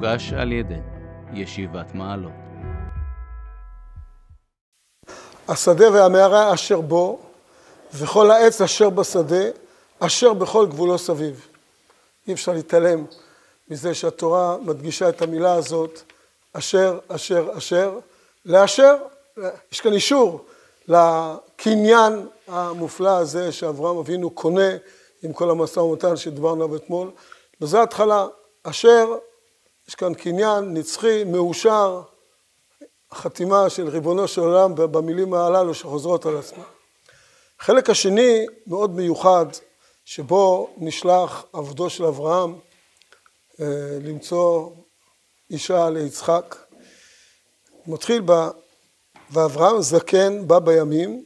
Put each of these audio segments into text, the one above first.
הוגש על ידי ישיבת מעלות. השדה והמערה אשר בו, וכל העץ אשר בשדה, אשר בכל גבולו סביב. אי אפשר להתעלם מזה שהתורה מדגישה את המילה הזאת, אשר, אשר, אשר, לאשר, יש כאן אישור לקניין המופלא הזה שאברהם אבינו קונה עם כל המשא ומתן שדיברנו עליו אתמול. וזו ההתחלה, אשר, יש כאן קניין נצחי, מאושר, חתימה של ריבונו של עולם במילים הללו שחוזרות על עצמן. החלק השני מאוד מיוחד, שבו נשלח עבדו של אברהם אה, למצוא אישה ליצחק. מתחיל ב... ואברהם זקן בא בימים,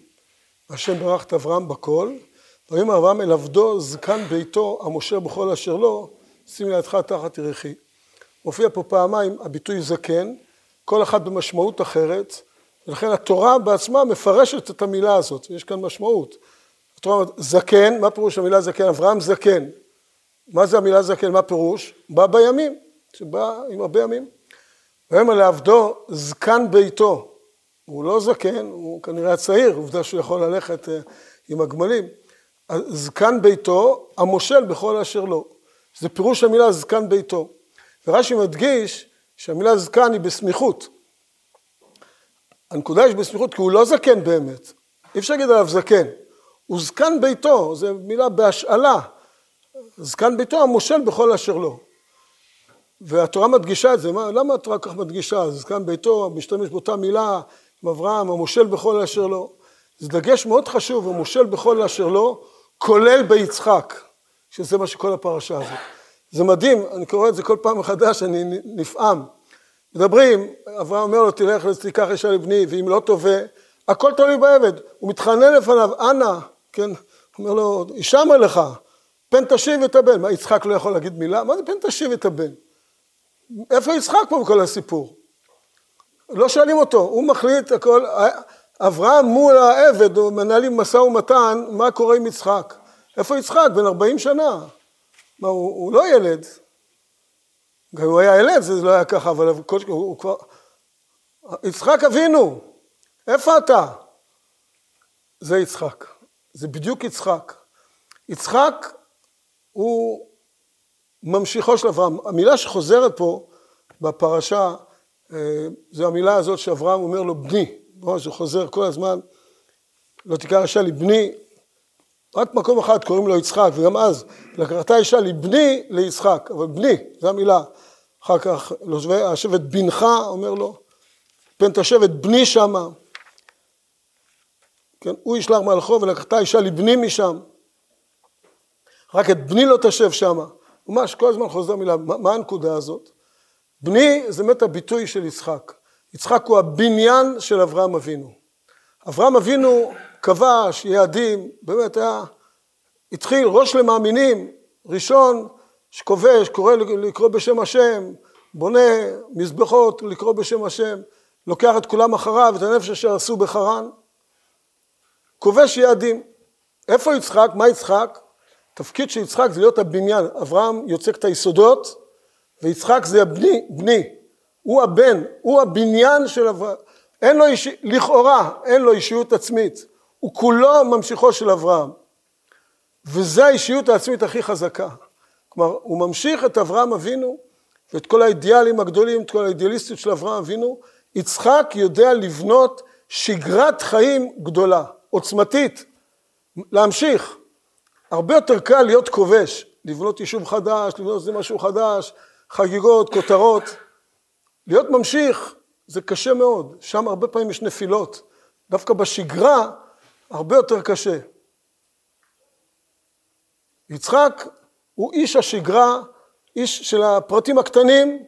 השם ברך את אברהם בכל, ויאמר אברהם אל עבדו זקן ביתו המושל בכל אשר לו, שים לידך תחת ירחי. מופיע פה פעמיים הביטוי זקן, כל אחד במשמעות אחרת, ולכן התורה בעצמה מפרשת את המילה הזאת, יש כאן משמעות. התורה אומרת, זקן, מה פירוש המילה זקן? אברהם זקן. מה זה המילה זקן? מה פירוש? בא בימים, שבא עם הרבה ימים. ויאמר לעבדו זקן ביתו. הוא לא זקן, הוא כנראה צעיר, עובדה שהוא יכול ללכת אה, עם הגמלים. זקן ביתו, המושל בכל אשר לו. זה פירוש המילה זקן ביתו. ורש"י מדגיש שהמילה זקן היא בסמיכות. הנקודה היא בסמיכות כי הוא לא זקן באמת. אי אפשר להגיד עליו זקן. הוא זקן ביתו, זו מילה בהשאלה. זקן ביתו המושל בכל אשר לו. והתורה מדגישה את זה, מה, למה התורה כך מדגישה? זקן ביתו משתמש באותה מילה עם אברהם, המושל בכל אשר לו. זה דגש מאוד חשוב, המושל בכל אשר לו, כולל ביצחק, שזה מה שכל הפרשה הזאת. זה מדהים, אני קורא את זה כל פעם מחדש, אני נפעם. מדברים, אברהם אומר לו, תלך תיקח אישה לבני, ואם לא תובע, הכל תלוי בעבד. הוא מתחנן לפניו, אנא, כן, אומר לו, הישמע לך, פן תשיב את הבן. מה, יצחק לא יכול להגיד מילה? מה זה פן תשיב את הבן? איפה יצחק פה בכל הסיפור? לא שואלים אותו, הוא מחליט הכל, אברהם מול העבד, מנהלים משא ומתן, מה קורה עם יצחק? איפה יצחק? בן 40 שנה. מה, הוא, הוא לא ילד. גם הוא היה ילד זה לא היה ככה, אבל הוא, הוא, הוא כבר... יצחק אבינו, איפה אתה? זה יצחק. זה בדיוק יצחק. יצחק הוא ממשיכו של אברהם. המילה שחוזרת פה בפרשה, אה, זו המילה הזאת שאברהם אומר לו בני. זה חוזר כל הזמן, לא תיקח אישה לבני, רק מקום אחד קוראים לו יצחק, וגם אז לקחתה אישה לבני ליצחק, אבל בני, זו המילה. אחר כך השבט בנך אומר לו, פן תשב את בני שמה. כן, הוא ישלח מלכו ולקחתה אישה לבני משם. רק את בני לא תשב שמה. ממש כל הזמן חוזר מילה, מה, מה הנקודה הזאת? בני זה באמת הביטוי של יצחק. יצחק הוא הבניין של אברהם אבינו. אברהם אבינו כבש יעדים, באמת היה, התחיל ראש למאמינים, ראשון שכובש, קורא לקרוא בשם השם, בונה מזבחות לקרוא בשם השם, לוקח את כולם אחריו, את הנפש אשר עשו בחרן, כובש יעדים. איפה יצחק? מה יצחק? תפקיד של יצחק זה להיות הבניין. אברהם יוצק את היסודות, ויצחק זה הבני, בני. הוא הבן, הוא הבניין של אברהם. אין לו איש... לכאורה, אין לו אישיות עצמית. הוא כולו ממשיכו של אברהם. וזו האישיות העצמית הכי חזקה. כלומר, הוא ממשיך את אברהם אבינו, ואת כל האידיאלים הגדולים, את כל האידיאליסטיות של אברהם אבינו. יצחק יודע לבנות שגרת חיים גדולה, עוצמתית, להמשיך. הרבה יותר קל להיות כובש, לבנות יישוב חדש, לבנות איזה משהו חדש, חגיגות, כותרות. להיות ממשיך זה קשה מאוד, שם הרבה פעמים יש נפילות. דווקא בשגרה הרבה יותר קשה. יצחק הוא איש השגרה, איש של הפרטים הקטנים,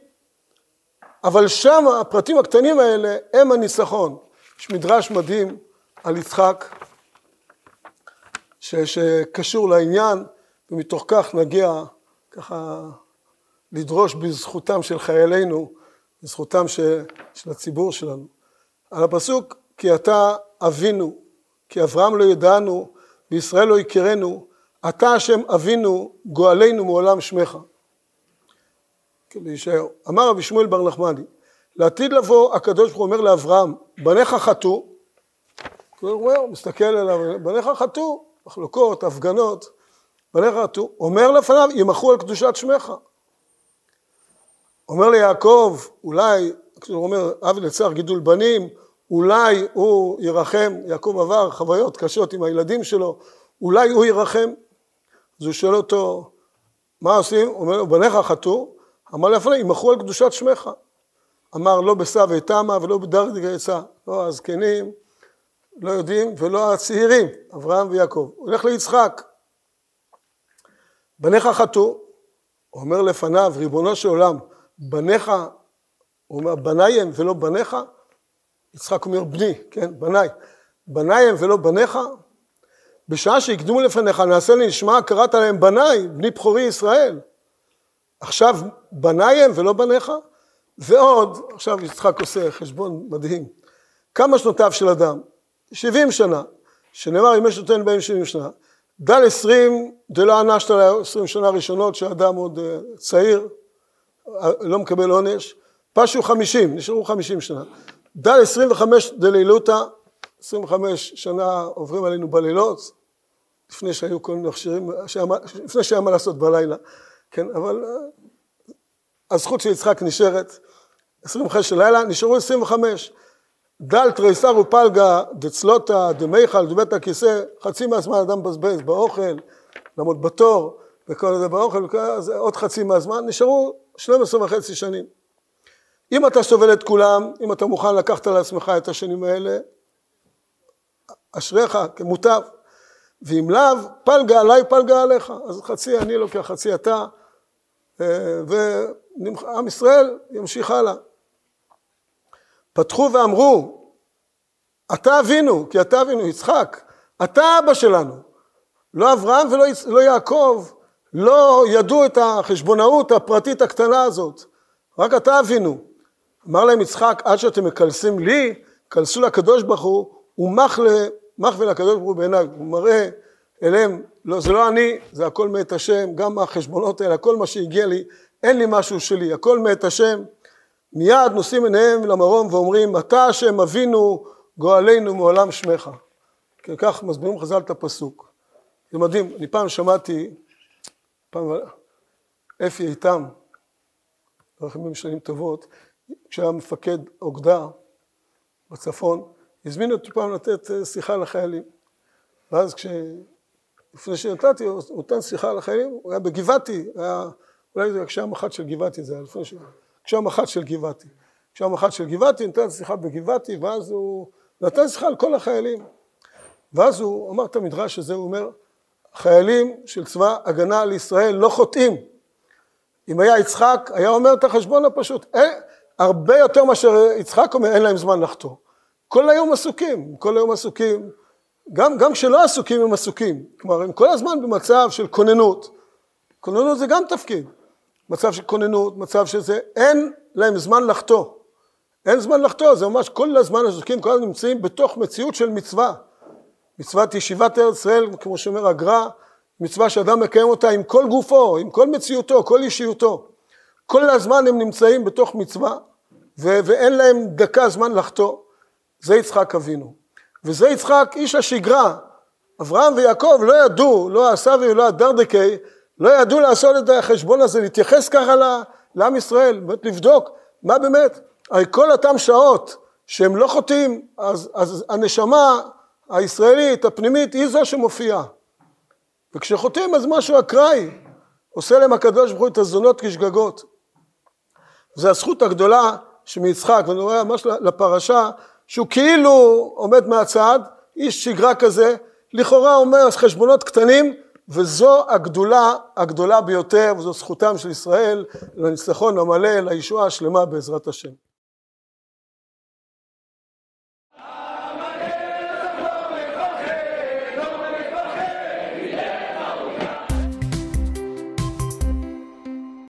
אבל שם הפרטים הקטנים האלה הם הניצחון. יש מדרש מדהים על יצחק, ש, שקשור לעניין, ומתוך כך נגיע ככה לדרוש בזכותם של חיילינו, בזכותם של, של הציבור שלנו. על הפסוק, כי אתה אבינו, כי אברהם לא ידענו, וישראל לא יכירנו, אתה השם אבינו, גואלנו מעולם שמך. בישעיהו. אמר רבי שמואל בר נחמני, לעתיד לבוא הקדוש ברוך הוא אומר לאברהם, בניך חטאו, הוא אומר, מסתכל עליו, בניך חטאו, מחלוקות, הפגנות, בניך חטאו, אומר לפניו, ימחו על קדושת שמך. אומר ליעקב, אולי, הוא אומר, אב לצער גידול בנים, אולי הוא ירחם, יעקב עבר חוויות קשות עם הילדים שלו, אולי הוא ירחם. אז הוא שואל אותו, מה עושים? הוא אומר בניך חטאו, אמר לפני, ימחו על קדושת שמך. אמר, לא בשא ותמה ולא בדרג עצה, לא הזקנים, לא יודעים, ולא הצעירים, אברהם ויעקב. הולך ליצחק. בניך חטאו, אומר לפניו, ריבונו של עולם, בניך, הוא אומר, בניי הם ולא בניך? יצחק אומר, בני, כן, בניי. בניי הם ולא בניך? בשעה שהקדמו לפניך, נעשה לי נשמע, קראת להם בניי, בני בכורי ישראל. עכשיו בניי הם ולא בניך? ועוד, עכשיו יצחק עושה חשבון מדהים, כמה שנותיו של אדם? 70 שנה, שנאמר אם יש נותן בהם 70 שנה, דל 20 דלא ענשת לה 20 שנה ראשונות שאדם עוד אה, צעיר, אה, לא מקבל עונש, פשו 50, נשארו 50 שנה, דל 25 דלילותא, 25 שנה עוברים עלינו בלילות, לפני שהיו כל מיני מכשירים, לפני שהיה מה לעשות בלילה, כן, אבל אה, הזכות של יצחק נשארת, 25 של לילה, נשארו 25. דל תריסר ופלגה דצלוטה דמיכל דבית הכיסא, חצי מהזמן אדם מבזבז באוכל, לעמוד בתור, וכל זה באוכל, וכל זה עוד חצי מהזמן, נשארו 12 וחצי שנים. אם אתה סובל את כולם, אם אתה מוכן לקחת על עצמך את השנים האלה, אשריך, כמוטב. ואם לאו, פלגה עליי, פלגה עליך. אז חצי אני לוקח, חצי אתה, אה, ועם ישראל ימשיך הלאה. פתחו ואמרו, אתה אבינו, כי אתה אבינו, יצחק, אתה אבא שלנו. לא אברהם ולא לא יעקב, לא ידעו את החשבונאות הפרטית הקטנה הזאת, רק אתה אבינו. אמר להם יצחק, עד שאתם מקלסים לי, כלסו לקדוש ברוך הוא, ומח לקדוש ברוך הוא בעיניי, הוא מראה אליהם, לא, זה לא אני, זה הכל מאת השם, גם החשבונות האלה, הכל מה שהגיע לי, אין לי משהו שלי, הכל מאת השם. מיד נושאים עיניהם למרום ואומרים, אתה השם אבינו גואלנו מעולם שמך. כי כך מסבירים חז"ל את הפסוק. זה מדהים, אני פעם שמעתי, פעם אפי איתם, רחמים שנים טובות, כשהיה מפקד אוגדה בצפון, הזמין אותי פעם לתת אה, שיחה לחיילים. ואז כש... לפני שנתתי, הוא נותן שיחה לחיילים, הוא היה בגבעתי, היה, אולי זה כשהיה מח"ט של גבעתי, זה היה לפני ש... כשהיה מח"ט של גבעתי. כשהיה מח"ט של גבעתי, נתן שיחה בגבעתי, ואז הוא נתן שיחה על כל החיילים. ואז הוא אמר את המדרש הזה, הוא אומר, חיילים של צבא הגנה על ישראל לא חוטאים. אם היה יצחק, היה אומר את החשבון הפשוט. אין, הרבה יותר מאשר יצחק אומר, אין להם זמן לחטוא. כל היום עסוקים, כל היום עסוקים, גם, גם כשלא עסוקים הם עסוקים, כלומר הם כל הזמן במצב של כוננות, כוננות זה גם תפקיד, מצב של כוננות, מצב שזה, אין להם זמן לחטוא, אין זמן לחטוא, זה ממש כל הזמן עסוקים, כל הזמן נמצאים בתוך מציאות של מצווה, מצוות ישיבת ארץ ישראל, כמו שאומר הגר"א, מצווה שאדם מקיים אותה עם כל גופו, עם כל מציאותו, כל אישיותו, כל הזמן הם נמצאים בתוך מצווה, ו- ואין להם דקה זמן לחטוא. זה יצחק אבינו. וזה יצחק איש השגרה. אברהם ויעקב לא ידעו, לא הסבי ולא הדרדקי, לא ידעו לעשות את החשבון הזה, להתייחס ככה לעם ישראל, באמת לבדוק מה באמת, הרי כל אותם שעות שהם לא חוטאים, אז, אז הנשמה הישראלית, הפנימית, היא זו שמופיעה. וכשחוטאים אז משהו אקראי, עושה להם הקדוש ברוך הוא את הזונות כשגגות. זו הזכות הגדולה שמיצחק, ואני רואה ממש לפרשה, שהוא כאילו עומד מהצד, איש שגרה כזה, לכאורה אומר חשבונות קטנים, וזו הגדולה הגדולה ביותר, וזו זכותם של ישראל לניצחון המלא, לישועה השלמה בעזרת השם.